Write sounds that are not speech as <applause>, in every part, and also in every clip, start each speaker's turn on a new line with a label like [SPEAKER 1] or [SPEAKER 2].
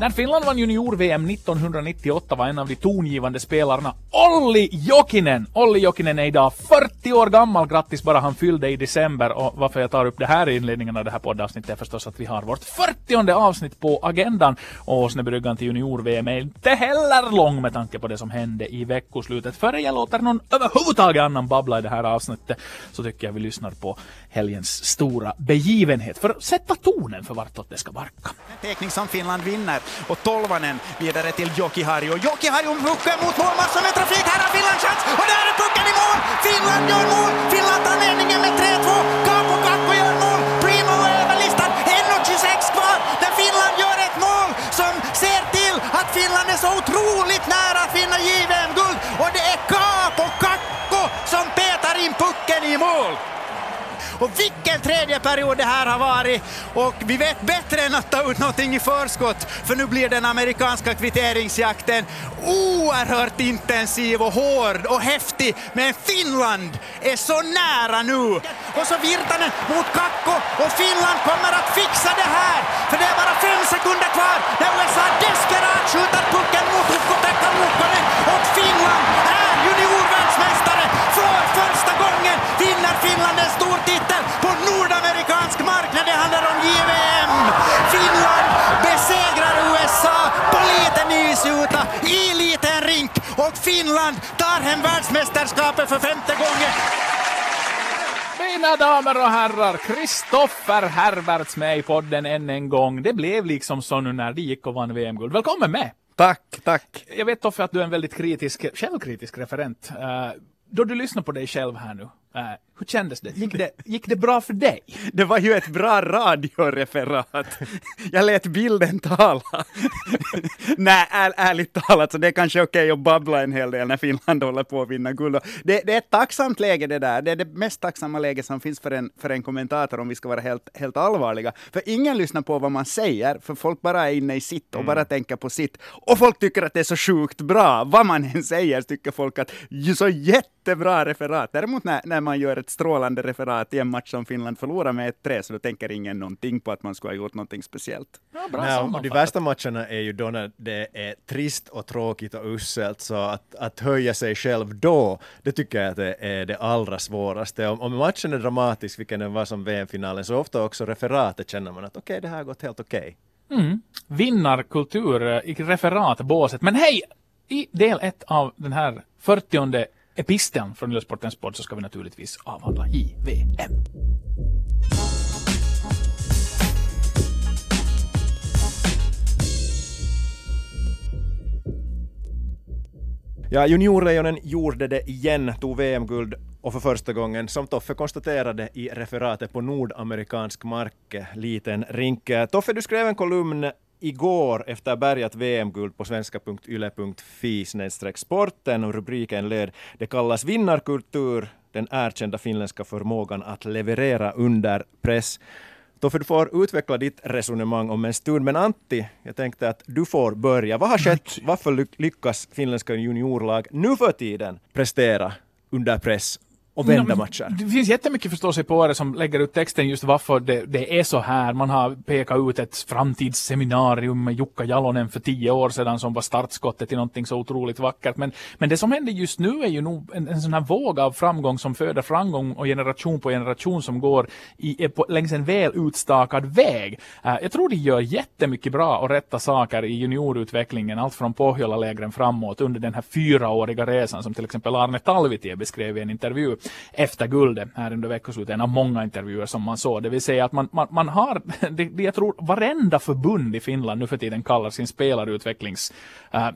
[SPEAKER 1] När Finland vann junior-VM 1998 var en av de tongivande spelarna Olli Jokinen! Olli Jokinen är idag 40 år gammal, grattis bara han fyllde i december och varför jag tar upp det här i inledningen av det här poddavsnittet är förstås att vi har vårt 40 avsnitt på agendan och Åsnebryggan till junior-VM är inte heller lång med tanke på det som hände i veckoslutet. Före jag låter någon överhuvudtaget annan babbla i det här avsnittet så tycker jag vi lyssnar på helgens stora begivenhet för att sätta tonen för vartåt det ska barka.
[SPEAKER 2] Tekning som Finland vinner och tolvanen vidare till Jokiharju. Jokiharju pucken mot mål, massor med trafik, här har Finland chans och där är pucken i mål! Finland gör mål! Finland tar ledningen med 3-2. Kapo Kakko gör mål! Primo är överlistad, 1.26 kvar där Finland gör ett mål som ser till att Finland är så otroligt nära att vinna JVM-guld och det är Kapo Kakko som petar in pucken i mål! Och vilken tredje period det här har varit! Och vi vet bättre än att ta ut någonting i förskott, för nu blir den amerikanska kvitteringsjakten oerhört intensiv och hård och häftig. Men Finland är så nära nu! Och så Virtanen mot Kakko och Finland kommer att fixa det här! För det är bara fem sekunder kvar när USA desperat skjuter pucken mot Ukko-Pekka och Finland vinner Finland en stor titel på nordamerikansk mark när det handlar om JVM! Finland besegrar USA på liten isyta i liten rink och Finland tar hem världsmästerskapet för femte gången!
[SPEAKER 1] Mina damer och herrar, Kristoffer Herberts med i podden än en gång. Det blev liksom så nu när de gick och vann VM-guld. Välkommen med!
[SPEAKER 3] Tack, tack.
[SPEAKER 1] Jag vet Toffe att du är en väldigt kritisk, självkritisk referent. Uh, då du lyssnar på dig själv här nu, uh, hur kändes det? Gick, <laughs> det? gick det bra för dig?
[SPEAKER 3] Det var ju ett bra radioreferat. Jag lät bilden tala. <laughs> Nej, är, ärligt talat, så det är kanske okej okay att babbla en hel del när Finland håller på att vinna guld. Det, det, är ett tacksamt läge det där. Det är det mest tacksamma läge som finns för en, för en kommentator om vi ska vara helt, helt allvarliga. För ingen lyssnar på vad man säger, för folk bara är inne i sitt och mm. bara tänker på sitt. Och folk tycker att det är så sjukt bra. Vad man än säger tycker folk att så jättebra referat. Däremot när, när man gör ett ett strålande referat i en match som Finland förlorar med 1-3, så då tänker ingen någonting på att man skulle ha gjort någonting speciellt.
[SPEAKER 4] Ja, bra Nej, och de värsta matcherna är ju då när det är trist och tråkigt och uselt, så att, att höja sig själv då, det tycker jag att det är det allra svåraste. Om, om matchen är dramatisk, vilken den var som VM-finalen, så ofta också referatet känner man att okej, okay, det här har gått helt okej.
[SPEAKER 1] Okay. Mm. Vinnarkultur i referatbåset. Men hej! I del ett av den här 40 episteln från Yllesportens podd så ska vi naturligtvis avhandla JVM.
[SPEAKER 4] Ja, juniorlejonen gjorde det igen, tog VM-guld och för första gången, som Toffe konstaterade i referatet på nordamerikansk mark, liten rink. Toffe, du skrev en kolumn igår efter bärgat VM-guld på svenska.yle.fi sporten och rubriken löd ”Det kallas vinnarkultur, den erkända finländska förmågan att leverera under press”. Toffe, du får utveckla ditt resonemang om en stund, men Antti, jag tänkte att du får börja. Vad har skett? Varför lyckas finländska juniorlag nu för tiden prestera under press och vända matcher.
[SPEAKER 1] Det finns jättemycket förståsigpåare som lägger ut texten just varför det, det, är så här. Man har pekat ut ett framtidsseminarium med Jukka Jalonen för tio år sedan som var startskottet till någonting så otroligt vackert. Men, men det som händer just nu är ju nog en, en sån här våg av framgång som föder framgång och generation på generation som går i, på, längs en väl utstakad väg. Uh, jag tror de gör jättemycket bra och rätta saker i juniorutvecklingen, allt från Pohjola-lägren framåt under den här fyraåriga resan som till exempel Arne Talvitie beskrev i en intervju efter guldet här under veckoslutet, en av många intervjuer som man såg. Det vill säga att man, man, man har, <laughs> det, det jag tror varenda förbund i Finland nu för tiden kallar sin spelarutvecklings eh,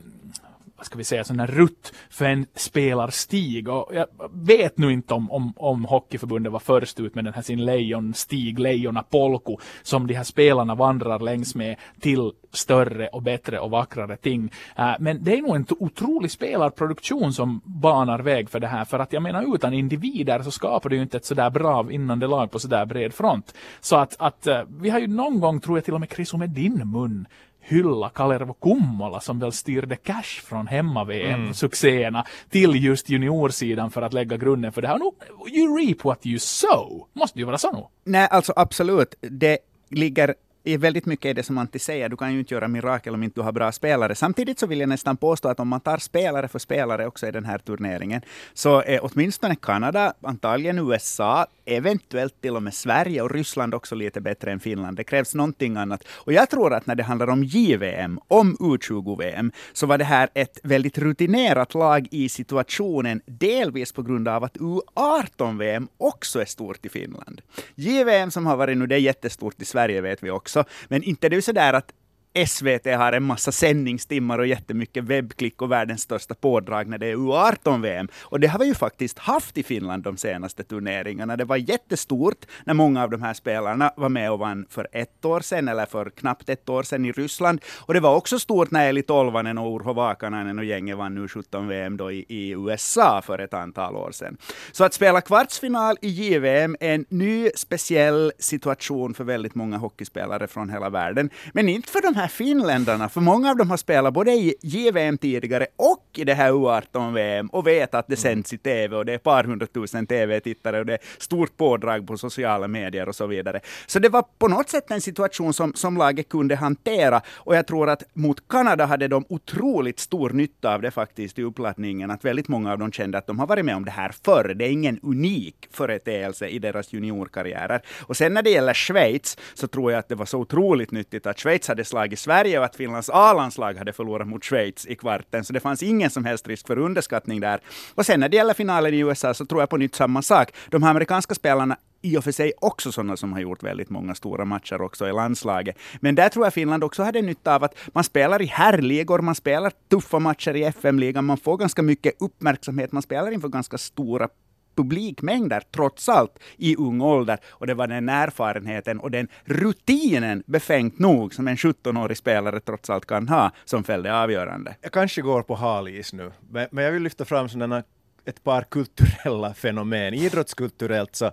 [SPEAKER 1] vad ska vi säga, sån här rutt för en spelarstig. Och jag vet nu inte om, om, om Hockeyförbundet var först ut med den här sin lejonstig, lejonapolko, som de här spelarna vandrar längs med till större och bättre och vackrare ting. Äh, men det är nog en otrolig spelarproduktion som banar väg för det här. För att jag menar utan individer så skapar du ju inte ett sådär bra vinnande lag på sådär bred front. Så att, att äh, vi har ju någon gång, tror jag till och med Chris med din mun, hylla Kalervo Kummola som väl styrde cash från hemma-VM-succéerna till just juniorsidan för att lägga grunden för det här. Nu, you reap what you sow. Måste ju vara så nu.
[SPEAKER 3] Nej, alltså absolut. Det ligger är väldigt mycket är det som Antti säger, du kan ju inte göra mirakel om inte du har bra spelare. Samtidigt så vill jag nästan påstå att om man tar spelare för spelare också i den här turneringen, så är åtminstone Kanada, antagligen USA, eventuellt till och med Sverige och Ryssland också lite bättre än Finland. Det krävs någonting annat. Och jag tror att när det handlar om JVM, om U20-VM, så var det här ett väldigt rutinerat lag i situationen, delvis på grund av att U18-VM också är stort i Finland. JVM som har varit nu, det är jättestort i Sverige vet vi också. Men inte det är så där att SVT har en massa sändningstimmar och jättemycket webbklick och världens största pådrag när det är U18-VM. Och det har vi ju faktiskt haft i Finland de senaste turneringarna. Det var jättestort när många av de här spelarna var med och vann för ett år sedan, eller för knappt ett år sedan i Ryssland. Och det var också stort när Eli Tolvanen och Urho Vakanainen och gänget vann U17-VM då i, i, USA för ett antal år sedan. Så att spela kvartsfinal i JVM är en ny speciell situation för väldigt många hockeyspelare från hela världen. Men inte för de här här finländarna, för många av dem har spelat både i JVM tidigare och i det här U18-VM och vet att det sänds i TV och det är ett par hundratusen TV-tittare och det är stort pådrag på sociala medier och så vidare. Så det var på något sätt en situation som, som laget kunde hantera och jag tror att mot Kanada hade de otroligt stor nytta av det faktiskt i uppladdningen, att väldigt många av dem kände att de har varit med om det här förr. Det är ingen unik företeelse i deras juniorkarriärer. Och sen när det gäller Schweiz så tror jag att det var så otroligt nyttigt att Schweiz hade slagit i Sverige och att Finlands A-landslag hade förlorat mot Schweiz i kvarten. Så det fanns ingen som helst risk för underskattning där. Och sen när det gäller finalen i USA så tror jag på nytt samma sak. De här amerikanska spelarna i och för sig också sådana som har gjort väldigt många stora matcher också i landslaget. Men där tror jag Finland också hade nytta av att man spelar i herrligor, man spelar tuffa matcher i FM-ligan, man får ganska mycket uppmärksamhet, man spelar inför ganska stora publikmängder trots allt i ung ålder. Och det var den erfarenheten och den rutinen, befängt nog, som en 17-årig spelare trots allt kan ha, som fällde avgörande.
[SPEAKER 4] Jag kanske går på halis nu, men jag vill lyfta fram sådana ett par kulturella fenomen. Idrottskulturellt så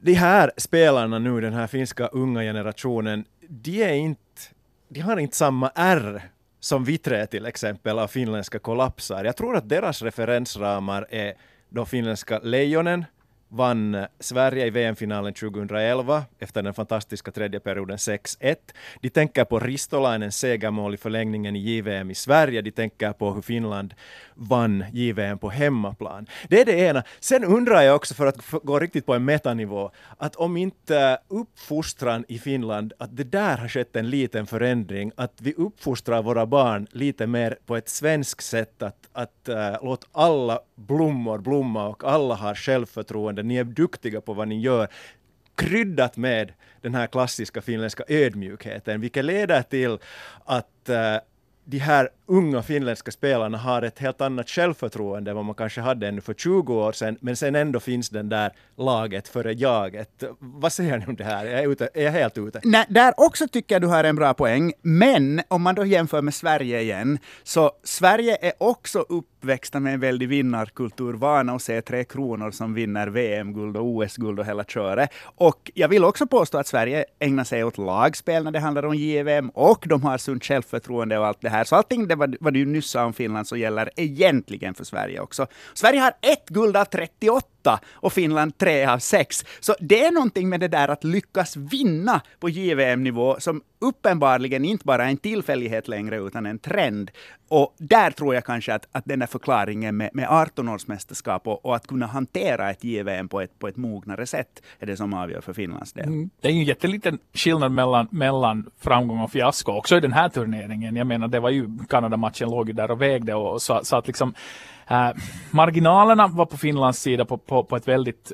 [SPEAKER 4] de här spelarna nu, den här finska unga generationen, de är inte, de har inte samma R som vi tre till exempel av finländska kollapsar. Jag tror att deras referensramar är de finländska lejonen vann eh, Sverige i VM-finalen 2011 efter den fantastiska tredje perioden 6-1. De tänker på Ristolainens segermål i förlängningen i JVM i Sverige. De tänker på hur Finland vann JVM på hemmaplan. Det är det ena. Sen undrar jag också, för att gå riktigt på en metanivå, att om inte uppfostran i Finland, att det där har skett en liten förändring, att vi uppfostrar våra barn lite mer på ett svenskt sätt, att, att äh, låt alla blommor blomma och alla har självförtroende, ni är duktiga på vad ni gör. Kryddat med den här klassiska finländska ödmjukheten, vilket leder till att uh, de här unga finländska spelarna har ett helt annat självförtroende än vad man kanske hade ännu för 20 år sedan, men sen ändå finns den där laget före jaget. Vad säger ni om det här? Är jag, ute, är jag helt ute?
[SPEAKER 3] Nej, där också tycker jag du har en bra poäng, men om man då jämför med Sverige igen, så Sverige är också uppväxta med en väldig vinnarkultur, vana att se Tre Kronor som vinner VM-guld och OS-guld och hela köret. Och jag vill också påstå att Sverige ägnar sig åt lagspel när det handlar om JVM, och de har sunt självförtroende och allt det här. Så allting det vad, vad du nyss sa om Finland så gäller egentligen för Sverige också. Sverige har ett guld av 38 och Finland tre av sex. Så det är någonting med det där att lyckas vinna på JVM-nivå som uppenbarligen inte bara är en tillfällighet längre utan en trend. Och där tror jag kanske att, att den där förklaringen med, med 18-årsmästerskap och, och, att kunna hantera ett JVM på ett, på ett mognare sätt är det som avgör för Finlands del. Mm.
[SPEAKER 1] Det är ju en jätteliten skillnad mellan, mellan framgång och fiasko också i den här turneringen. Jag menar, det var ju Kanada-matchen låg ju där och vägde och så, så att liksom Eh, marginalerna var på Finlands sida på, på, på ett väldigt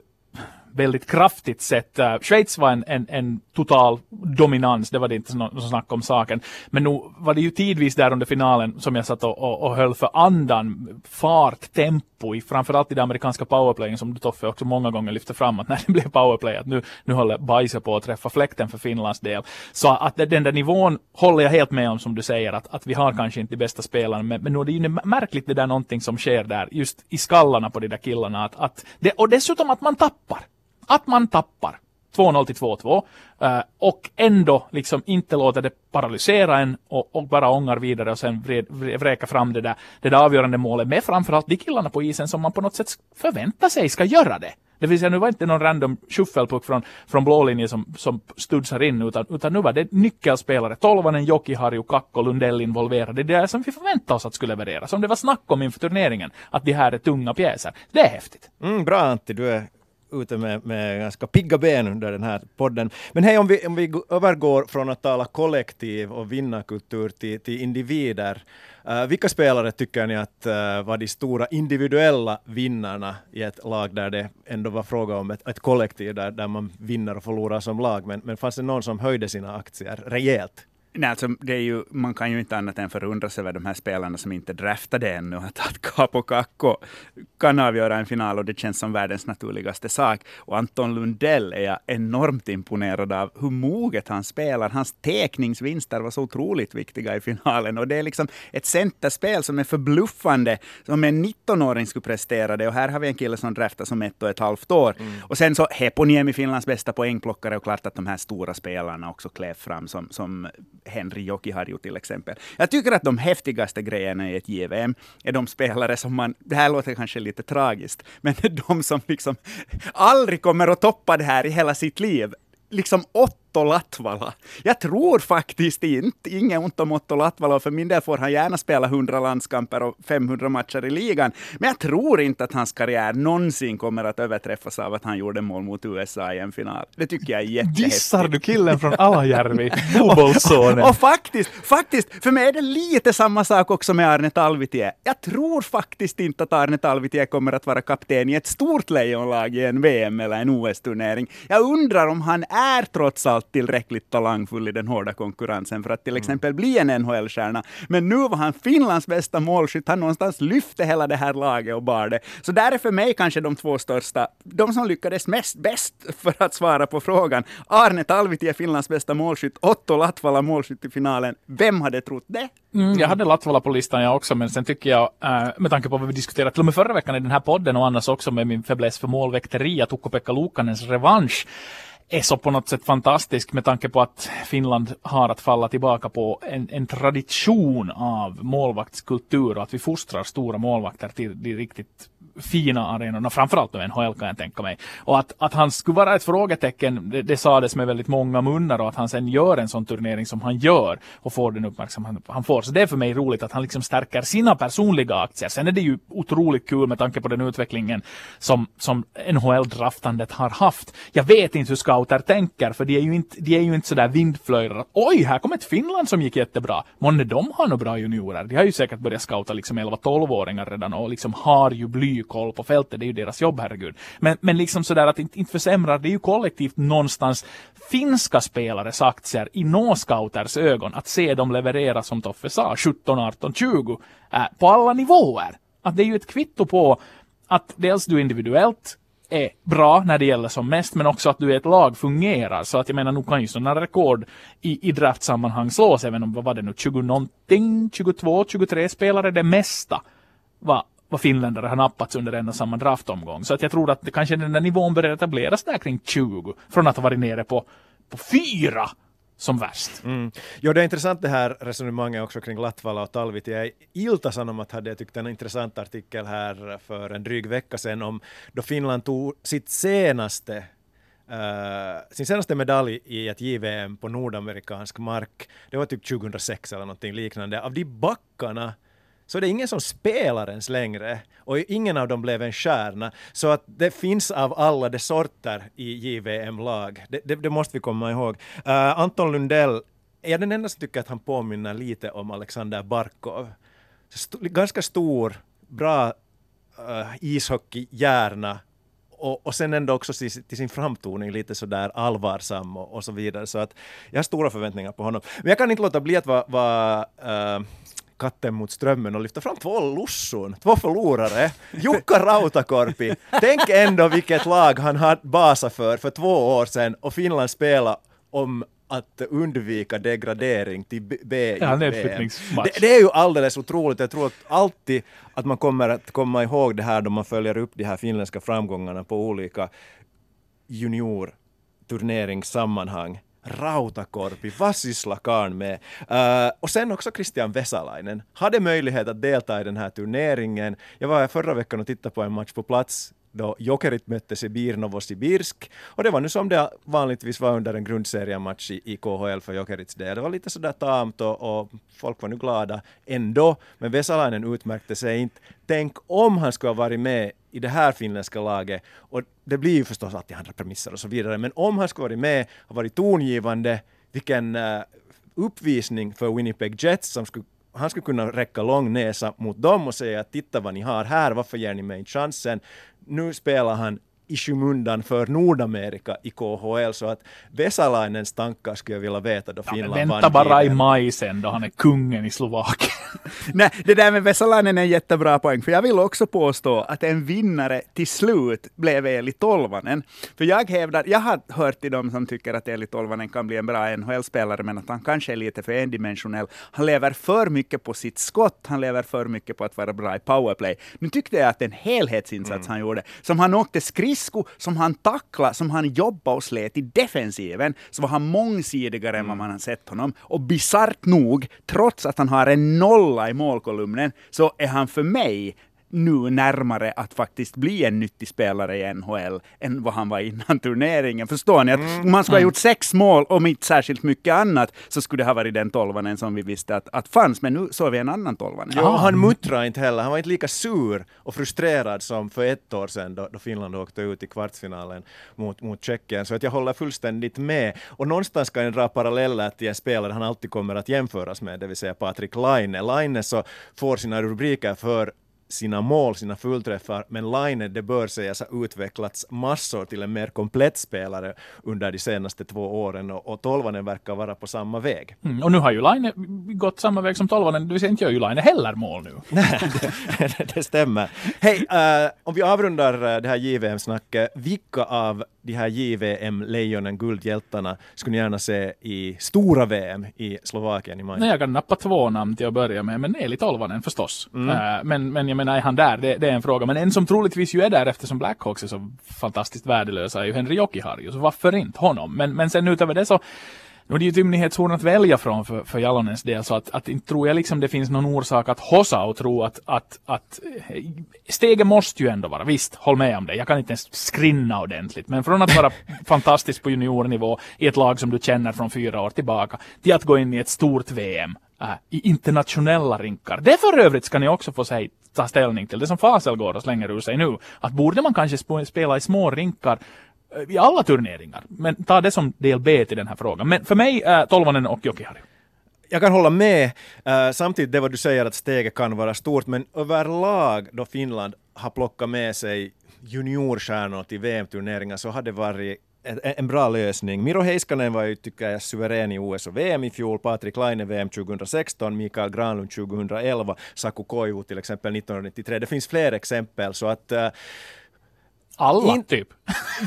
[SPEAKER 1] väldigt kraftigt sätt. Uh, äh, Schweiz var en, en, en, total dominans, det var det inte något snack om saken. Men nu var det ju tidvis där under finalen som jag satt och, och, och höll för andan, fart, tempo, i, framförallt i det amerikanska powerplayen som du Toffe också många gånger lyfte fram, att <laughs> när det blev powerplay, att nu, nu håller bajset på att träffa fläkten för Finlands del. Så att den där nivån håller jag helt med om som du säger, att, att vi har kanske inte de bästa spelarna, men, men nu är det ju märkligt det där någonting som sker där, just i skallarna på de där killarna, att, att det, och dessutom att man tappar att man tappar. 2-0 till 2-2 uh, eh, och ändå liksom inte låter det paralysera en och, och bara ångar vidare och sen vred, vräka fram det där, det där avgörande målet med framförallt de killarna på isen som man på något sätt förväntar sig ska göra det. Det vill säga nu var inte någon random shufflepuck från, från blå linje som, som studsar in utan, utan nu var det nyckelspelare. Tolvanen, Joki, Harju, Kakko, Lundell involverade. Det är det som vi förväntade oss att skulle leverera. Som det var snack om inför turneringen. Att de här är tunga pjäser. Det är häftigt.
[SPEAKER 4] Mm, bra Antti, du är ute med, med ganska pigga ben under den här podden. Men hej, om vi, om vi övergår från att tala kollektiv och vinnarkultur till, till individer. Uh, vilka spelare tycker ni att uh, var de stora individuella vinnarna i ett lag där det ändå var fråga om ett, ett kollektiv där, där man vinner och förlorar som lag? Men, men fanns det någon som höjde sina aktier rejält?
[SPEAKER 3] Nej, alltså, det är ju, man kan ju inte annat än förundras över de här spelarna som inte draftade ännu. Att, att Capo Kakko kan avgöra en final och det känns som världens naturligaste sak. Och Anton Lundell är jag enormt imponerad av hur moget han spelar. Hans tekningsvinster var så otroligt viktiga i finalen. Och det är liksom ett centerspel som är förbluffande, som en 19-åring skulle prestera det. Och här har vi en kille som draftar som ett och ett halvt år. Mm. Och sen så Heponiemi, Finlands bästa poängplockare, och klart att de här stora spelarna också klev fram som, som Henry Jokiharju till exempel. Jag tycker att de häftigaste grejerna i ett JVM är de spelare som man, det här låter kanske lite tragiskt, men de som liksom aldrig kommer att toppa det här i hela sitt liv. Liksom åtta Otto Latvala. Jag tror faktiskt inte, inget ont om Otto Latvala, för min del får han gärna spela 100 landskamper och 500 matcher i ligan. Men jag tror inte att hans karriär någonsin kommer att överträffas av att han gjorde mål mot USA i en final. Det tycker jag är jättehäftigt.
[SPEAKER 1] Dissar du killen från Alajärvi, Bobolsonen? <laughs>
[SPEAKER 3] och, och faktiskt, faktiskt, för mig är det lite samma sak också med Arne Talvitie. Jag tror faktiskt inte att Arne Talvitie kommer att vara kapten i ett stort lejonlag i en VM eller en OS-turnering. Jag undrar om han är trots allt tillräckligt talangfull i den hårda konkurrensen för att till mm. exempel bli en NHL-stjärna. Men nu var han Finlands bästa målskytt. Han någonstans lyfte hela det här laget och bar det. Så där är för mig kanske de två största, de som lyckades mest bäst för att svara på frågan. Arne Talvitie, Finlands bästa målskytt. Otto Latvala, målskytt i finalen. Vem hade trott det?
[SPEAKER 1] Mm, jag hade Latvala på listan jag också, men sen tycker jag, äh, med tanke på vad vi diskuterade till och med förra veckan i den här podden och annars också med min fäbless för målväkteri, att Ukko-Pekka Luukkanens revansch är så på något sätt fantastisk med tanke på att Finland har att falla tillbaka på en, en tradition av målvaktskultur och att vi fostrar stora målvakter till de riktigt fina arenorna, framförallt då NHL kan jag tänka mig. Och att, att han skulle vara ett frågetecken, det, det sades med väldigt många munnar och att han sen gör en sån turnering som han gör och får den uppmärksamhet han får. Så det är för mig roligt att han liksom stärker sina personliga aktier. Sen är det ju otroligt kul med tanke på den utvecklingen som, som NHL-draftandet har haft. Jag vet inte hur scouter tänker, för de är ju inte, de är ju inte sådär vindflöjlar. Oj, här kom ett Finland som gick jättebra. Månne de har nog bra juniorer. De har ju säkert börjat scouta liksom 11-12-åringar redan och liksom har ju bly koll på fältet, det är ju deras jobb, herregud. Men, men liksom sådär att inte, inte försämrar det är ju kollektivt någonstans finska spelares aktier i no-scouters ögon att se dem leverera som Toffe sa, 17, 18, 20 äh, på alla nivåer. Att det är ju ett kvitto på att dels du individuellt är bra när det gäller som mest, men också att du är ett lag fungerar. Så att jag menar, nu kan ju sådana rekord i, i draftsammanhang slås, även om, vad var det nu, 20 någonting, 22, 23 spelare, det mesta var vad finländare har nappats under en och samma draftomgång. Så att jag tror att det kanske den där nivån börjar etableras där kring 20 från att ha varit nere på, på fyra som värst.
[SPEAKER 4] Mm. Jo, det är intressant det här resonemanget också kring Latvala och Talvitie. Ilta-Sanomat hade jag tyckt en intressant artikel här för en dryg vecka sedan om då Finland tog sitt senaste Uh, sin senaste medalj i ett JVM på nordamerikansk mark, det var typ 2006 eller någonting liknande. Av de backarna så det är ingen som spelar ens längre och ingen av dem blev en stjärna. Så att det finns av alla de sorter i JVM-lag. Det, det, det, måste vi komma ihåg. Uh, Anton Lundell, är jag den enda som tycker att han påminner lite om Alexander Barkov. St ganska stor, bra uh, ishockeyhjärna och, och sen ändå också till, till, sin framtoning lite sådär allvarsam och, och, så vidare. Så att jag har stora förväntningar på honom. Men jag kan inte låta bli att vara va, uh, eh, katten mot strömmen och lyfta fram två lusson, två förlorare. Jukka Rautakorpi, tänk ändå vilket lag han hade basat för för två år sedan och Finland spelade om att undvika degradering till B
[SPEAKER 1] ja, det,
[SPEAKER 4] det är ju alldeles otroligt. Jag tror att alltid att man kommer att komma ihåg det här då man följer upp de här finländska framgångarna på olika junior Rautakorpi, Rautakorpi, Vassislakan med. Uh, och sen också Christian Vesalainen hade möjlighet att delta i den här turneringen. Jag var förra veckan och tittade på en match på plats då Jokerit mötte Sibir Novosibirsk. Och det var nu som det vanligtvis var under en grundseriematch i, i KHL för Jokerits del. Det var lite sådär tamt och, och folk var nu glada ändå. Men Vesalainen utmärkte sig inte. Tänk om han skulle ha varit med i det här finländska laget. Och det blir ju förstås alltid andra premisser och så vidare. Men om han skulle ha varit med och varit tongivande, vilken uh, uppvisning för Winnipeg Jets som skulle han skulle kunna räcka lång näsa mot dem och säga att titta vad ni har här, varför ger ni mig chansen? nu spelar han i skymundan för Nordamerika i KHL, så att Vesalainens tankar skulle jag vilja veta då Finland
[SPEAKER 1] ja, Vänta bara i maj sen då han är kungen i Slovakien. <laughs>
[SPEAKER 3] Nej, det där med Vesalainen är en jättebra poäng, för jag vill också påstå att en vinnare till slut blev Eli Tolvanen. För jag hävdar, jag har hört till dem som tycker att Eli Tolvanen kan bli en bra NHL-spelare, men att han kanske är lite för endimensionell. Han lever för mycket på sitt skott, han lever för mycket på att vara bra i powerplay. Nu tyckte jag att en helhetsinsats mm. han gjorde, som han åkte skridsko, som han tacklade, som han jobbade och slet i defensiven, så var han mångsidigare mm. än vad man har sett honom. Och bisarrt nog, trots att han har en nolla i målkolumnen, så är han för mig nu närmare att faktiskt bli en nyttig spelare i NHL än vad han var innan <laughs> turneringen. Förstår ni? Att mm. om han skulle ha gjort sex mål och inte särskilt mycket annat så skulle det ha varit den tolvanen som vi visste att, att fanns. Men nu såg vi en annan tolvanen.
[SPEAKER 4] Ja, han muttrade inte heller. Han var inte lika sur och frustrerad som för ett år sedan då, då Finland åkte ut i kvartsfinalen mot, mot Tjeckien. Så att jag håller fullständigt med. Och någonstans kan jag dra paralleller till en spelare han alltid kommer att jämföras med, det vill säga Patrik Laine. Laine så får sina rubriker för sina mål, sina fullträffar, men Line, det bör sägas, ha utvecklats massor till en mer komplett spelare under de senaste två åren och, och Tolvanen verkar vara på samma väg.
[SPEAKER 1] Mm, och nu har ju Line gått samma väg som Tolvanen, det vill säga inte gör ju Line heller mål nu. <laughs>
[SPEAKER 4] det, det stämmer. Hej, uh, om vi avrundar uh, det här JVM-snacket, vilka av de här JVM-lejonen, guldhjältarna, skulle ni gärna se i stora VM i Slovakien i maj?
[SPEAKER 1] Nej, jag kan nappa två namn till att börja med, men Eli Tolvanen förstås. Mm. Uh, men, men jag menar, är han där? Det, det, är en fråga. Men en som troligtvis ju är där eftersom Blackhawks är så fantastiskt värdelösa är ju Henry Jokiharju, så varför inte honom? Men, men sen utöver det så nu är det ju ett ymnighetshorn att välja från för, för Jalonens del, så att, att inte tror jag liksom det finns någon orsak att hossa och tro att, att, att eh, steget måste ju ändå vara, visst, håll med om det, jag kan inte ens skrinna ordentligt, men från att vara <laughs> fantastisk på juniornivå i ett lag som du känner från fyra år tillbaka, till att gå in i ett stort VM äh, i internationella rinkar. Det för övrigt ska ni också få säga, ta ställning till, det som Fasel går och slänger ur sig nu, att borde man kanske spela i små rinkar Eh, i alla turneringar. Men ta det som del B till den här frågan. Men för mig äh, Tolvanen och Jokihari.
[SPEAKER 4] Jag kan hålla med. Uh, samtidigt det vad du säger att steget kan vara stort, men överlag då Finland har plockat med sig juniorstjärnor till VM-turneringar så har det varit en bra lösning. Miro Heiskanen var ju, tycker jag, suverän i OS och VM i fjol, Patrik Laine VM 2016, Mikael Granlund 2011, Saku Koivu till exempel 1993. Det finns fler exempel, så att uh,
[SPEAKER 1] alla in, typ?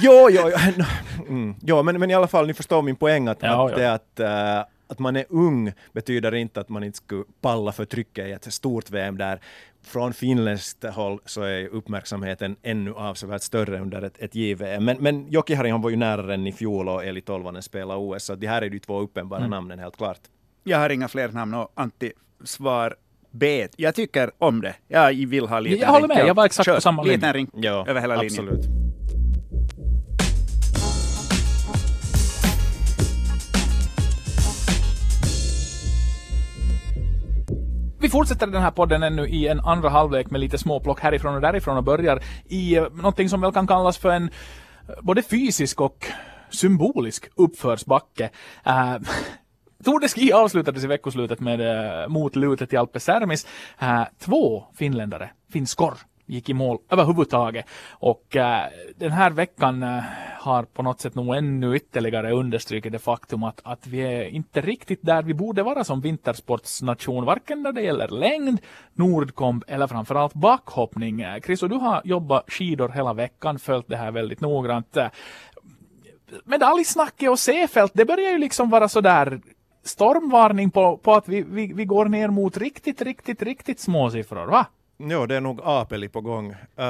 [SPEAKER 4] Jo, jo, jo, mm, jo men, men i alla fall, ni förstår min poäng att, ja, att, ja. att, uh, att man är ung betyder inte att man inte skulle palla för trycket i ett stort VM där från finländskt håll så är uppmärksamheten ännu avsevärt större under ett, ett JVM. Men, men Jokiharju var ju nära den i fjol och Eli Tolvanen spelade OS, så det här är de två uppenbara mm. namnen helt klart.
[SPEAKER 3] Jag har inga fler namn och Antti, svar B. Jag tycker om det. Jag vill ha liten
[SPEAKER 1] Jag håller med, jag var exakt Kör, på samma
[SPEAKER 3] linje. Liten ring ja, över hela
[SPEAKER 4] absolut.
[SPEAKER 3] linjen.
[SPEAKER 1] Vi fortsätter den här podden ännu i en andra halvlek med lite småplock härifrån och därifrån och börjar i uh, någonting som väl kan kallas för en uh, både fysisk och symbolisk uppförsbacke. Uh, <laughs> Tour de Ski avslutades i veckoslutet med eh, motlutet i Alpe Sermis. Eh, två finländare, finskor, gick i mål överhuvudtaget. Och eh, den här veckan eh, har på något sätt nog ännu ytterligare understrukit det faktum att, att vi är inte riktigt där vi borde vara som vintersportsnation, varken när det gäller längd, nordkomb eller framförallt backhoppning. Eh, Chris, och du har jobbat skidor hela veckan, följt det här väldigt noggrant. Eh, Medaljsnacket och Seefeld, det börjar ju liksom vara sådär stormvarning på, på att vi, vi, vi går ner mot riktigt, riktigt, riktigt små siffror, va?
[SPEAKER 4] Jo, det är nog Apeli på gång. Uh,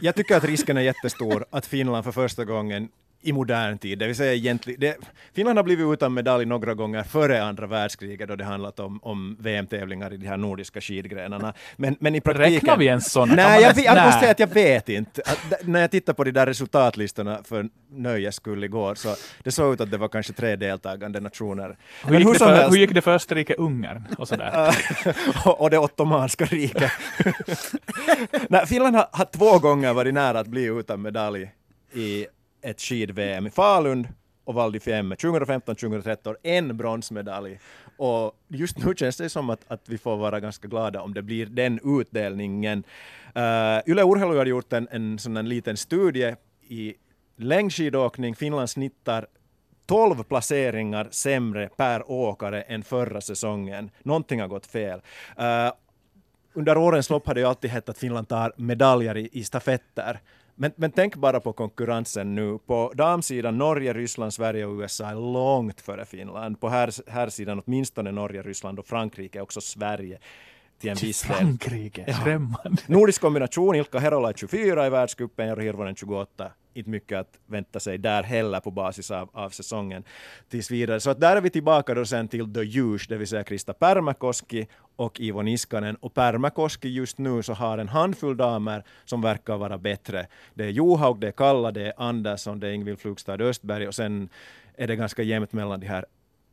[SPEAKER 4] jag tycker att risken är jättestor att Finland för första gången i modern tid, det vill säga egentligen, det, Finland har blivit utan medalj några gånger före andra världskriget då det handlat om, om VM-tävlingar i de här nordiska skidgrenarna. Men, men i praktiken...
[SPEAKER 1] Räknar vi ens sådana?
[SPEAKER 4] Nej, jag, jag
[SPEAKER 1] Nej.
[SPEAKER 4] måste säga att jag vet inte. Att, när jag tittar på de där resultatlistorna för nöjes skull igår, så det såg ut att det var kanske tre deltagande nationer.
[SPEAKER 1] Hur gick, det
[SPEAKER 4] som
[SPEAKER 1] för, hur gick det för Österrike-Ungern och sådär? <laughs>
[SPEAKER 4] och och det ottomanska riket. <laughs> Nej, Finland har, har två gånger varit nära att bli utan medalj i ett skid-VM. I Falun och Val di Fiemme 2015-2013, en bronsmedalj. Och just nu känns det som att, att vi får vara ganska glada om det blir den utdelningen. Uh, Yle Urheilu har gjort en, en sån en liten studie i längdskidåkning. Finland snittar 12 placeringar sämre per åkare än förra säsongen. Någonting har gått fel. Uh, under årens lopp har det ju alltid hett att Finland tar medaljer i, i stafetter. Men, men tänk bara på konkurrensen nu. På damsidan Norge, Ryssland, Sverige och USA är långt före Finland. På här, här sidan åtminstone Norge, Ryssland och Frankrike, också Sverige till en viss del.
[SPEAKER 1] Frankrike, skrämmande.
[SPEAKER 4] Nordisk kombination, Ilkka Herola är 24 i världscupen, Jaro Hirvonen 28. Inte mycket att vänta sig där heller på basis av, av säsongen tills vidare. Så att där är vi tillbaka då sen till the huge, det vill säga Krista Pärmäkoski och Ivo Niskanen. Och Pärmäkoski just nu så har en handfull damer som verkar vara bättre. Det är Johaug, det är Kalla, det är Andersson, det är Ingvild Flugstad Östberg och sen är det ganska jämnt mellan de här,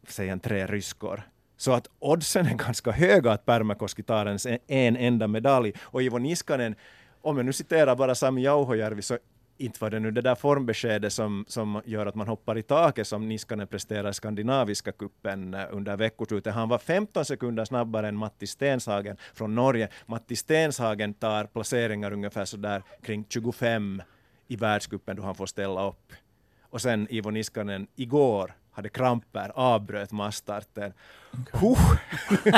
[SPEAKER 4] säg en tre ryskor. Så att oddsen är ganska höga att Pärmäkoski tar ens en, en enda medalj. Och Ivo Niskanen, om jag nu citerar bara Sami Jauhojärvi, så inte var det nu det där formbeskedet som, som gör att man hoppar i taket som Niskanen presterar i skandinaviska kuppen eh, under veckoslutet. Han var 15 sekunder snabbare än Matti Stenshagen från Norge. Matti Stenshagen tar placeringar ungefär så där kring 25 i världscupen då han får ställa upp. Och sen Ivo Niskanen igår hade kramper, avbröt massstarten. Huh. <laughs>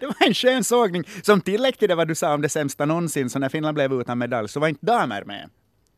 [SPEAKER 3] det var en skön sågning. Som tillägg till det vad du sa om det sämsta någonsin, så när Finland blev utan medalj så var inte damer med.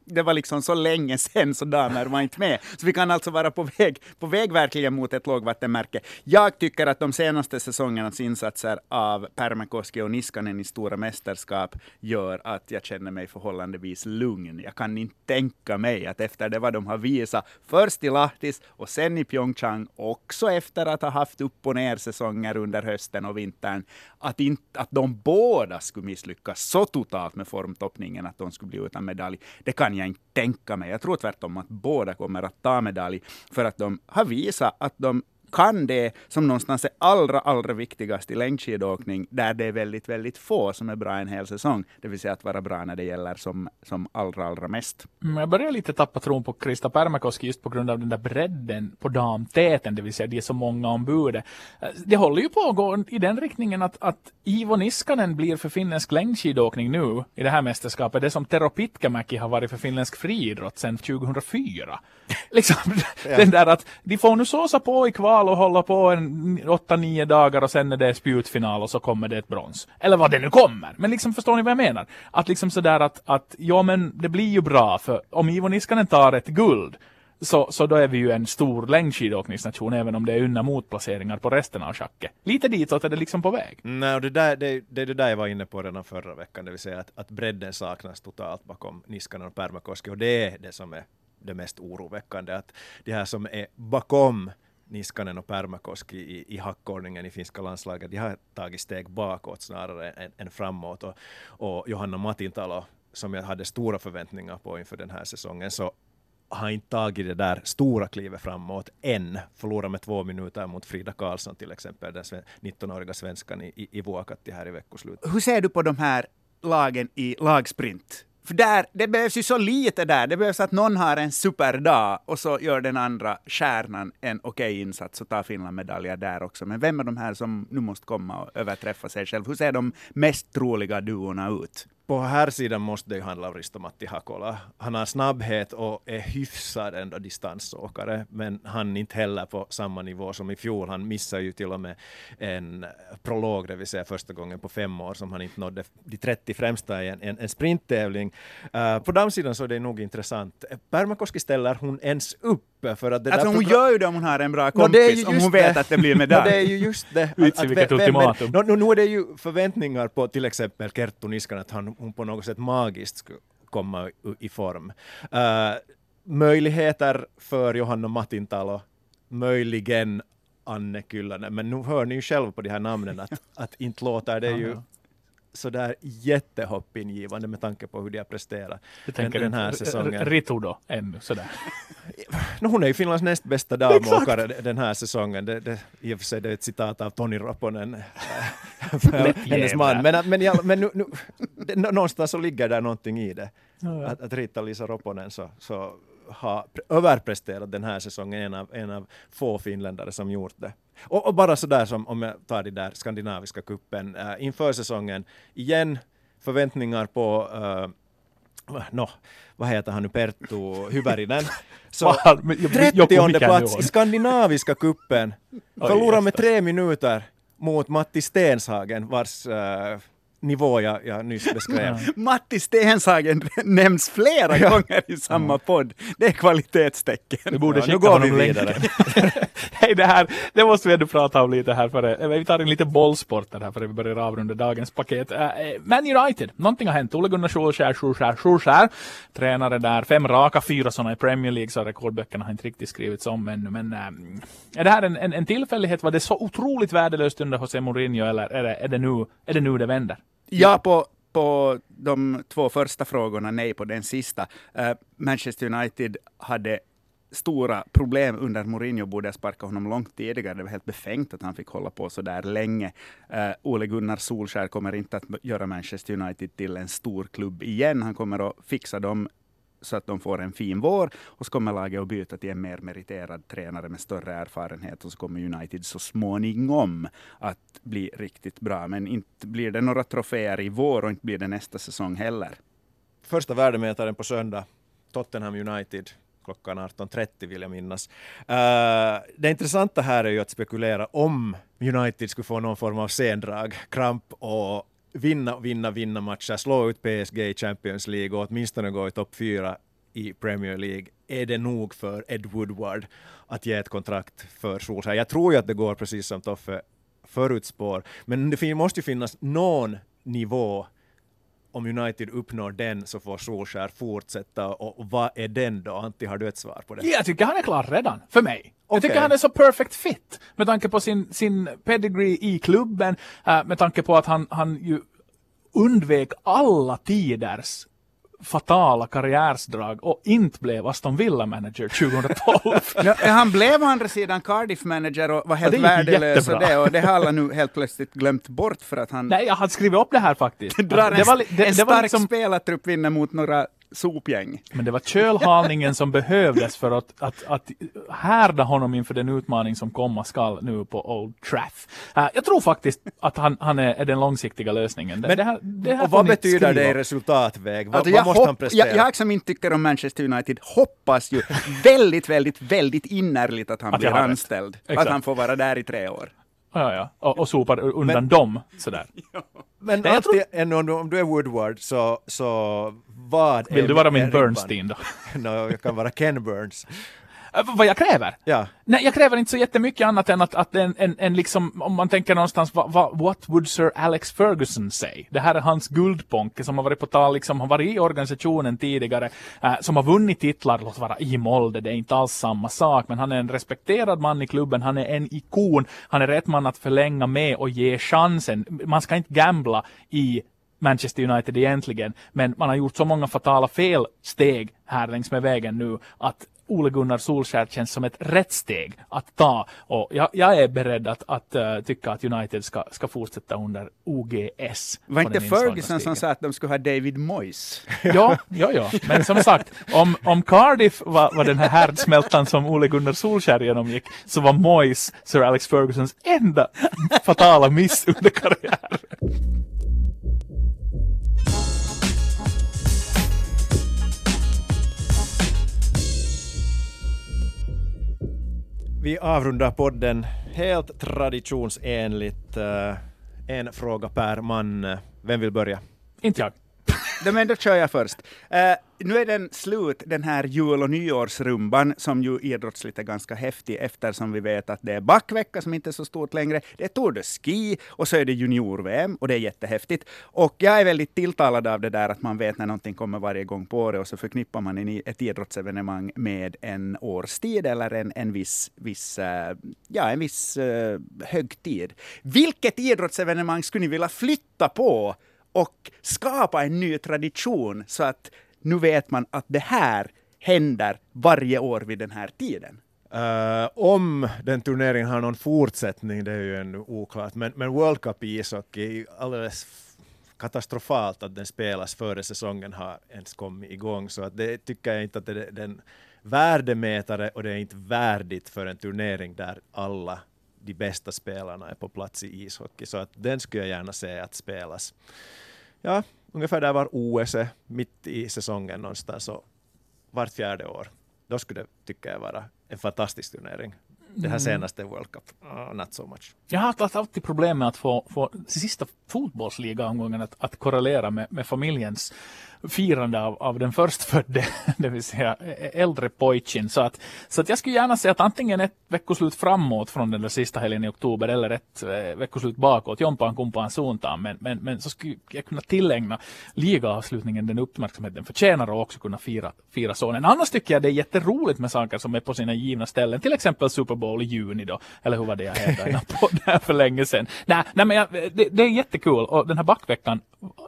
[SPEAKER 3] Det var liksom så länge <laughs> sedan så damer var inte med. Så vi kan alltså vara på väg, på väg verkligen mot ett lågvattenmärke. Jag tycker att de senaste säsongernas insatser av Pärmäkoski och Niskanen i stora mästerskap gör att jag känner mig förhållandevis lugn. Jag kan inte tänka mig att efter det vad de har visat, först i Lahtis och sen i Pyeongchang, också efter att ha haft upp och ner säsonger under hösten och vintern, att, in, att de båda skulle misslyckas så totalt med formtoppningen att de skulle bli utan medalj. Det kan jag inte tänka mig. Jag tror tvärtom att båda kommer att ta medalj för att de har visat att de kan det som någonstans är allra, allra viktigast i längdskidåkning, där det är väldigt, väldigt få som är bra en hel säsong. Det vill säga att vara bra när det gäller som, som allra, allra mest.
[SPEAKER 1] Mm, Jag börjar lite tappa tron på Krista Pärmäkoski just på grund av den där bredden på damtäten, det vill säga det är så många ombud. Eh, Det håller ju på att gå i den riktningen att, att Ivo Niskanen blir för finländsk längdskidåkning nu i det här mästerskapet, det som Tero Pitkämäki har varit för finländsk friidrott sedan 2004. <laughs> liksom, den där att de får nu såsa på i kval och hålla på en 8-9 dagar och sen är det spjutfinal och så kommer det ett brons. Eller vad det nu kommer. Men liksom förstår ni vad jag menar? Att liksom sådär att, att ja men det blir ju bra för om Ivo Niskanen tar ett guld så, så då är vi ju en stor längdskidåkningsnation även om det är unna motplaceringar på resten av schacket. Lite ditåt är det liksom på väg.
[SPEAKER 4] Nej, och det, där, det, det är det där jag var inne på redan förra veckan, det vill säga att, att bredden saknas totalt bakom Niskanen och Pärmäkoski och det är det som är det mest oroväckande, att de här som är bakom Niskanen och Pärmäkoski i, i hackordningen i finska landslaget, de har tagit steg bakåt snarare än, än framåt och, och Johanna Matintalo som jag hade stora förväntningar på inför den här säsongen, så har inte tagit det där stora klivet framåt än. Förlorar med två minuter mot Frida Karlsson till exempel, den 19-åriga svenskan i, i, i Vuokatti här i veckoslutet.
[SPEAKER 3] Hur ser du på de här lagen i lagsprint? För där, det behövs ju så lite där. Det behövs att någon har en superdag och så gör den andra stjärnan en okej insats och tar Finland medaljer där också. Men vem är de här som nu måste komma och överträffa sig själv? Hur ser de mest troliga duorna ut?
[SPEAKER 4] På här sidan måste det ju handla om Risto-Matti Hakola. Han har snabbhet och är hyfsad ändå distansåkare, men han är inte heller på samma nivå som i fjol. Han missar ju till och med en prolog, det vill säga första gången på fem år som han inte nådde de 30 främsta i en, en, en sprinttävling. Uh, på damsidan så är det nog intressant. Pärmäkoski ställer hon ens upp? För att det
[SPEAKER 3] Alltså
[SPEAKER 4] där
[SPEAKER 3] hon gör ju det om hon har en bra kompis,
[SPEAKER 4] ju
[SPEAKER 3] om hon vet
[SPEAKER 4] det.
[SPEAKER 3] att det blir medalj.
[SPEAKER 4] det är ju just det.
[SPEAKER 1] Vitsi, vilket ultimatum.
[SPEAKER 4] nå, nå, nu är det ju förväntningar på till exempel Kerttu Niskan att han, hon på något sätt magiskt skulle komma i, form. Uh, möjligheter för Johanna Matintalo, möjligen Anne Kyllönen, men nu hör ni ju själva på de här namnen att, att inte låter det ju sådär jättehoppingivande med tanke på hur de har presterat den, den här säsongen.
[SPEAKER 1] Ritu då, ännu sådär.
[SPEAKER 4] No, hon är ju Finlands näst bästa damåkare den här säsongen. Det, det, I och för sig det är ett citat av Toni Ropponen, <laughs> äh, hennes man. Men, men, ja, men nu, nu, det, nå- någonstans så ligger där någonting i det. Att, att Rita-Lisa Ropponen så, så har pre- överpresterat den här säsongen, en av, en av få finländare som gjort det. Och, och bara sådär som om jag tar de där skandinaviska kuppen äh, inför säsongen, igen förväntningar på äh, no, vad heter han nu, Perttu Hyvärinen. Så
[SPEAKER 1] Vad? Men jag- jag kommer
[SPEAKER 4] 30
[SPEAKER 1] inte
[SPEAKER 4] plats i skandinaviska kuppen. Förlorar med tre minuter mot Matti Stenshagen vars äh, nivå jag, jag nyss beskrev.
[SPEAKER 3] Matti Stenshagen nämns flera gånger i samma podd. Det är kvalitetstecken.
[SPEAKER 1] Vi borde
[SPEAKER 4] Ja, nu
[SPEAKER 1] skicka
[SPEAKER 4] går
[SPEAKER 1] honom
[SPEAKER 4] vi vidare. <laughs>
[SPEAKER 1] Hej, det här, det måste vi ändå prata om lite här före, eh, vi tar en lite bollsporter här före vi börjar avrunda dagens paket. Uh, Man United, någonting har hänt. Ole Gunnar Solskjaer, Solskjaer, Solskjaer, tränare där, fem raka, fyra sådana i Premier League, så rekordböckerna har inte riktigt skrivits om ännu. Men uh, är det här en, en, en tillfällighet? Var det så otroligt värdelöst under José Mourinho eller är det, är det, nu, är det nu det vänder?
[SPEAKER 3] Ja, på, på de två första frågorna, nej på den sista. Uh, Manchester United hade stora problem under Mourinho, borde ha sparkat honom långt tidigare. Det var helt befängt att han fick hålla på så där länge. Uh, Ole Gunnar Solskjaer kommer inte att göra Manchester United till en stor klubb igen. Han kommer att fixa dem så att de får en fin vår och så kommer laget att byta till en mer meriterad tränare med större erfarenhet och så kommer United så småningom att bli riktigt bra. Men inte blir det några troféer i vår och inte blir det nästa säsong heller.
[SPEAKER 4] Första värdemätaren på söndag, Tottenham United klockan 18.30 vill jag minnas. Uh, det intressanta här är ju att spekulera om United skulle få någon form av sendrag, kramp och vinna, vinna, vinna matcher, slå ut PSG i Champions League och åtminstone gå i topp fyra i Premier League. Är det nog för Ed Woodward att ge ett kontrakt för Solskjaer? Jag tror ju att det går precis som Toffe förutspår, men det måste ju finnas någon nivå om United uppnår den så får Solskjaer fortsätta och vad är den då? Antti, har du ett svar på det?
[SPEAKER 1] Jag tycker han är klar redan, för mig. Jag tycker han är så perfect fit med tanke på sin, sin pedigree i klubben, eh, med tanke på att han, han ju undvek alla tiders fatala karriärsdrag och inte blev Aston Villa-manager 2012. <laughs>
[SPEAKER 3] Ja, han blev å andra sidan Cardiff-manager och var helt
[SPEAKER 1] ju
[SPEAKER 3] värdelös och det, och det har alla nu helt plötsligt glömt bort för att han
[SPEAKER 1] Nej, jag hade skrivit upp det här faktiskt. <laughs>
[SPEAKER 3] drar en,
[SPEAKER 1] det var, det,
[SPEAKER 3] en
[SPEAKER 1] det var
[SPEAKER 3] stark
[SPEAKER 1] liksom,
[SPEAKER 3] spelartrupp vinner mot några sopgäng.
[SPEAKER 1] men det var kölhalningen som behövdes för att, att, att härda honom inför den utmaning som komma skall nu på Old Traff. Eh, jag tror faktiskt att han, han är, är den långsiktiga lösningen. Det,
[SPEAKER 4] Men-
[SPEAKER 1] det här, det här
[SPEAKER 4] och vad betyder det
[SPEAKER 1] skriva
[SPEAKER 4] i
[SPEAKER 1] upp.
[SPEAKER 4] resultatväg? Vad,
[SPEAKER 3] Alltså,
[SPEAKER 4] vad
[SPEAKER 3] jag,
[SPEAKER 4] måste han
[SPEAKER 3] hopp,
[SPEAKER 4] prestera?
[SPEAKER 3] jag, jag som inte tycker om Manchester United hoppas ju väldigt, väldigt, väldigt innerligt att han
[SPEAKER 1] Att
[SPEAKER 3] blir anställd.
[SPEAKER 1] Exakt.
[SPEAKER 3] Att han får vara där i tre år.
[SPEAKER 1] Ja, ja. Och, och sopar undan
[SPEAKER 4] Men-
[SPEAKER 1] dem sådär. <laughs>
[SPEAKER 4] Men
[SPEAKER 1] Nej, jag
[SPEAKER 4] alltid, ännu om, du, om du är Woodward så, så vad
[SPEAKER 1] Vill du vara min
[SPEAKER 4] ribban?
[SPEAKER 1] Bernstein då? <laughs>
[SPEAKER 4] no, jag kan vara Ken Burns.
[SPEAKER 1] Äh, vad jag kräver?
[SPEAKER 4] Ja.
[SPEAKER 1] Nej, jag kräver inte så jättemycket annat än att, att en, en, en liksom, om man tänker någonstans, vad, vad, what would Sir Alex Ferguson say? Det här är hans guldponke som har varit på tal, liksom, har varit i organisationen tidigare, eh, som har vunnit titlar, låt vara i Molde, det är inte alls samma sak, men han är en respekterad man i klubben, han är en ikon, han är rätt man att förlänga med och ge chansen. Man ska inte gambla i Manchester United egentligen, men man har gjort så många fatala felsteg här längs med vägen nu att Ole Gunnar Solskjaer känns som ett rätt steg att ta. Och jag, jag är beredd att, att eh, tycka att United ska, ska fortsätta under OGS.
[SPEAKER 3] Var inte Ferguson som sa att de skulle ha David Moyes? <laughs>
[SPEAKER 1] Ja, ja, ja. Men som sagt, om, om Cardiff var, var den här härdsmältan som Ole Gunnar Solskjaer genomgick, så var Moyes Sir Alex Fergusons enda fatala miss under karriären.
[SPEAKER 4] Vi avrundar podden helt traditionsenligt. Eh, en fråga per man. Vem vill börja?
[SPEAKER 1] Inte jag
[SPEAKER 3] men då kör jag först. Uh, nu är den slut, den här jul och nyårsrumban, som ju idrottsligt är ganska häftig, eftersom vi vet att det är backvecka, som inte är så stort längre. Det är Tour de Ski, och så är det junior-VM, och det är jättehäftigt. Och jag är väldigt tilltalad av det där att man vet när någonting kommer varje gång på året, och så förknippar man en, ett idrottsevenemang med en årstid, eller en, en viss, viss, eh, ja, en viss uh, högtid. Vilket idrottsevenemang skulle ni vilja flytta på och skapa en ny tradition så att nu vet man att det här händer varje år vid den här tiden.
[SPEAKER 4] Uh, om den turneringen har någon fortsättning, det är ju ännu oklart, men, men World Cup i ishockey är alldeles katastrofalt att den spelas före säsongen har ens kommit igång, så att det tycker jag inte att det är den värdemätare och det är inte värdigt för en turnering där alla de bästa spelarna är på plats i ishockey, så att den skulle jag gärna se att spelas. Ja, ungefär där var OS är, mitt i säsongen någonstans, och vart fjärde år. Då skulle det, tycker jag, vara en fantastisk turnering. Det här mm. senaste World Cup, uh, not so much.
[SPEAKER 1] Jag har haft alltid problem med att få, få sista fotbollsligaomgången att, att korrelera med, med familjens firande av, av den förstfödde, <laughs> det vill säga äldre pojken. Så att, så att jag skulle gärna se att antingen ett veckoslut framåt från den där sista helgen i oktober eller ett eh, veckoslut bakåt, jompan kumpan suuntaan. Men, men, men så skulle jag kunna tillägna ligaavslutningen den uppmärksamhet den förtjänar och också kunna fira, fira sonen. Annars tycker jag det är jätteroligt med saker som är på sina givna ställen, till exempel Super Bowl i juni då, eller hur var det jag hävdade för länge sedan. Nej, nej men jag, det, det är jättekul och den här backveckan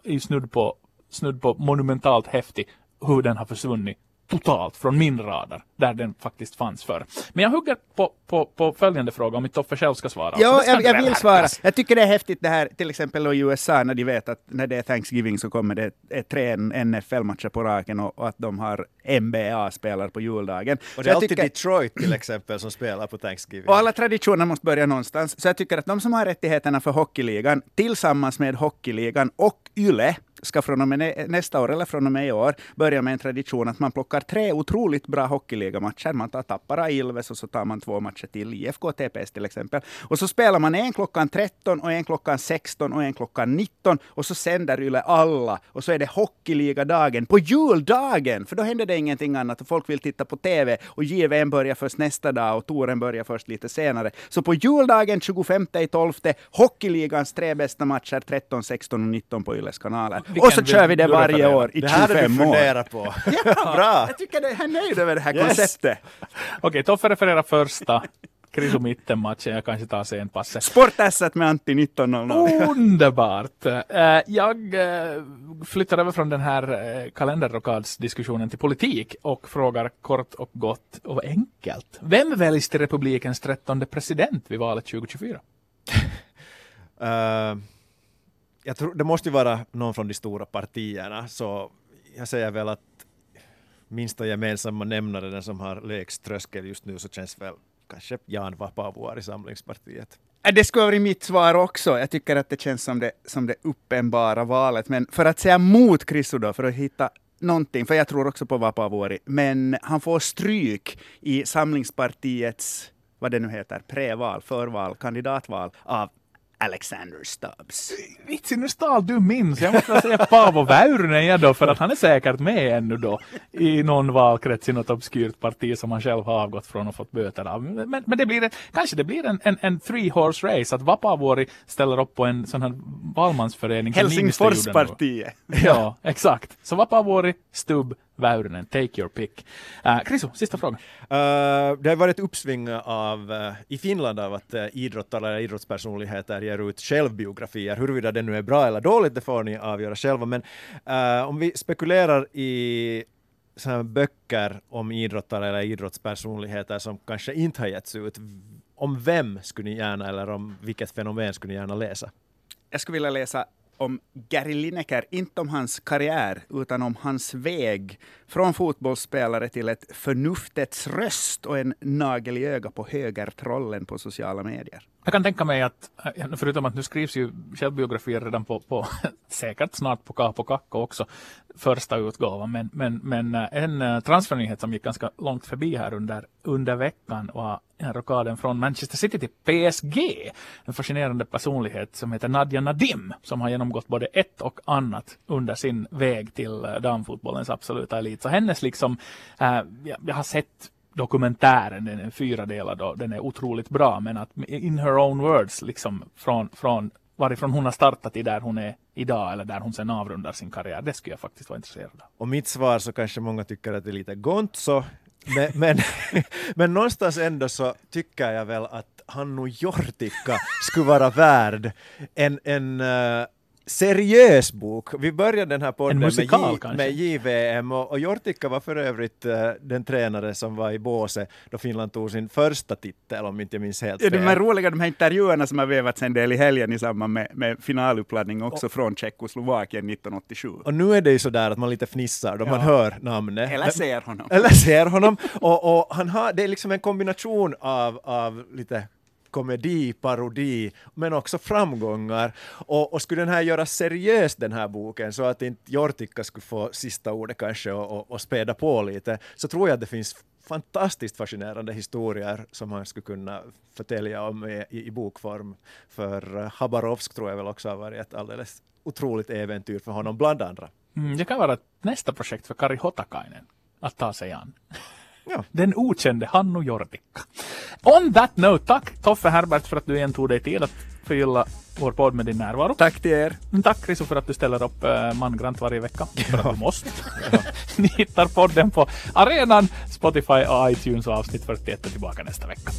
[SPEAKER 1] är snudd på snudd på monumentalt häftig hur den har försvunnit totalt från min radar, där den faktiskt fanns för. Men jag hugger på, på, på följande fråga, om inte Toffe själv ska svara.
[SPEAKER 3] Ja, jag, jag vill svara. Jag tycker det är häftigt det här, till exempel i USA, när de vet att när det är Thanksgiving så kommer det tre NFL-matcher på raken och, och, att de har NBA-spelare på juldagen.
[SPEAKER 4] Och det är alltid tycker, Detroit till exempel som spelar på Thanksgiving.
[SPEAKER 3] Och alla traditioner måste börja någonstans. Så jag tycker att de som har rättigheterna för hockeyligan, tillsammans med hockeyligan och YLE, ska från och med nästa år, eller från och med i år, börja med en tradition att man plockar tre otroligt bra hockeyligamatcher. Man tar Tappara Ilves och så tar man två matcher till IFK TPS till exempel. Och så spelar man en klockan 13 och en klockan 16 och en klockan 19 och så sänder Yle alla. Och så är det hockeyligadagen på juldagen, för då händer det ingenting annat och folk vill titta på TV och JVM börjar först nästa dag och touren börjar först lite senare. Så på juldagen 25 i 12 hockeyligans tre bästa matcher 13, 16 och 19 på Yles kanaler. Och så kör vi det varje år i 25 år. Det här
[SPEAKER 4] har du funderat på. <laughs>
[SPEAKER 3] ja, <laughs> Bra! Jag tycker det, jag är nöjd över det här yes. konceptet.
[SPEAKER 1] Okej, okay, Toffe refererar första. Krisu mitten-matchen, jag kanske tar sen passet.
[SPEAKER 3] Sportässat med Antti 19.00.
[SPEAKER 1] Underbart! Eh, jag eh, flyttar över från den här uh, kalenderrockadsdiskussionen till politik och frågar kort och gott och enkelt. Vem väljs till republikens trettonde president vid valet 2024? uh, <laughs>
[SPEAKER 4] jag tror det måste ju vara någon från de stora partierna, så jag säger väl att minsta gemensamma nämnare, den som har lägst tröskel just nu, så känns väl kanske Jan Vapaavuori, Samlingspartiet.
[SPEAKER 3] Äh, det skulle vara mitt svar också. Jag tycker att det känns som det, som det uppenbara valet. Men för att säga mot Kristo då, för att hitta någonting, för jag tror också på Vapaavuori, men han får stryk i Samlingspartiets vad det nu heter, preval, förval, kandidatval av Alexander Stubbs.
[SPEAKER 1] Vitsi, nu stal du minns. Jag måste säga Paavo Väyrynen ja då, för att han är säkert med ännu då i någon valkrets i något obskyrt parti som han själv har avgått från och fått böter av. Men, men det blir en, kanske det blir en, en, en three horse race, att Vapavuori ställer upp på en sån här valmansförening.
[SPEAKER 3] Helsingforspartiet.
[SPEAKER 1] Ja, exakt. Så Vapavuori, Stubb, Väyrynen, take your pick. Uh, Krisu, sista frågan.
[SPEAKER 4] Uh, det har varit ett uppsving av, uh, i Finland av att uh, idrottare eller idrottspersonligheter ger ut självbiografier. Huruvida det nu är bra eller dåligt, det får ni avgöra själva. Men uh, om vi spekulerar i så böcker om idrottare eller idrottspersonligheter som kanske inte har getts ut, om vem skulle ni gärna, eller om vilket fenomen skulle ni gärna läsa?
[SPEAKER 3] Jag skulle vilja läsa om Gary Lineker, inte om hans karriär, utan om hans väg från fotbollsspelare till ett förnuftets röst och en nagel i öga på högertrollen på sociala medier.
[SPEAKER 1] Jag kan tänka mig att, eh, förutom att nu skrivs ju självbiografier redan på, på <laughs> säkert snart på Kapo Kakko också, första utgåvan, men, men, men eh, en eh, transfernyhet som gick ganska långt förbi här under, under veckan var rockaden från Manchester City till PSG. En fascinerande personlighet som heter Nadja Nadim, som har genomgått både ett och annat under sin väg till damfotbollens absoluta elit. Så hennes liksom, äh, jag har sett dokumentären, den är fyra delar då, den är otroligt bra, men att in her own words, liksom från, från varifrån hon har startat till där hon är idag eller där hon sen avrundar sin karriär, det skulle jag faktiskt vara intresserad av.
[SPEAKER 4] Och mitt svar så kanske många tycker att det är lite gont så, men, <laughs> men, men någonstans ändå så tycker jag väl att Hannu Jortikka skulle vara värd en, en uh, seriös bok. Vi började den här podden
[SPEAKER 1] musikal,
[SPEAKER 4] med, med JVM och, och Jortikka var för övrigt uh, den tränare som var i båse då Finland tog sin första titel om inte jag minns helt fel.
[SPEAKER 3] Ja, de här roliga de här intervjuerna som har vevats en del i helgen i samband med, med finaluppladdning också och, från Tjeckoslovakien 1987.
[SPEAKER 4] Och nu är det ju sådär att man lite fnissar då ja. man hör namnet.
[SPEAKER 3] Eller ser honom.
[SPEAKER 4] Eller ser honom. och, och han har, det är liksom en kombination av, av lite komedi, parodi, men också framgångar. Och, och skulle den här göras seriös, den här boken, så att inte Jortikka skulle få sista ordet kanske och, och, och späda på lite, så tror jag att det finns fantastiskt fascinerande historier som han skulle kunna förtälja om i, i, bokform. För eh, Habarovsk tror jag väl också har varit ett alldeles otroligt äventyr för honom, bland andra.
[SPEAKER 1] Mm, det kan vara nästa projekt för Kari Hotakainen att ta sig an. Ja. Den okände Hannu Jortikka. On that note, tack Toffe Herbert för att du igen tog dig tid att förgylla vår podd med din närvaro.
[SPEAKER 3] Tack till er.
[SPEAKER 1] Tack Riso för att du ställer upp äh, mangrant varje vecka. För att du måste. <laughs> Ni hittar podden på arenan, Spotify och iTunes och avsnitt 41 är tillbaka nästa vecka.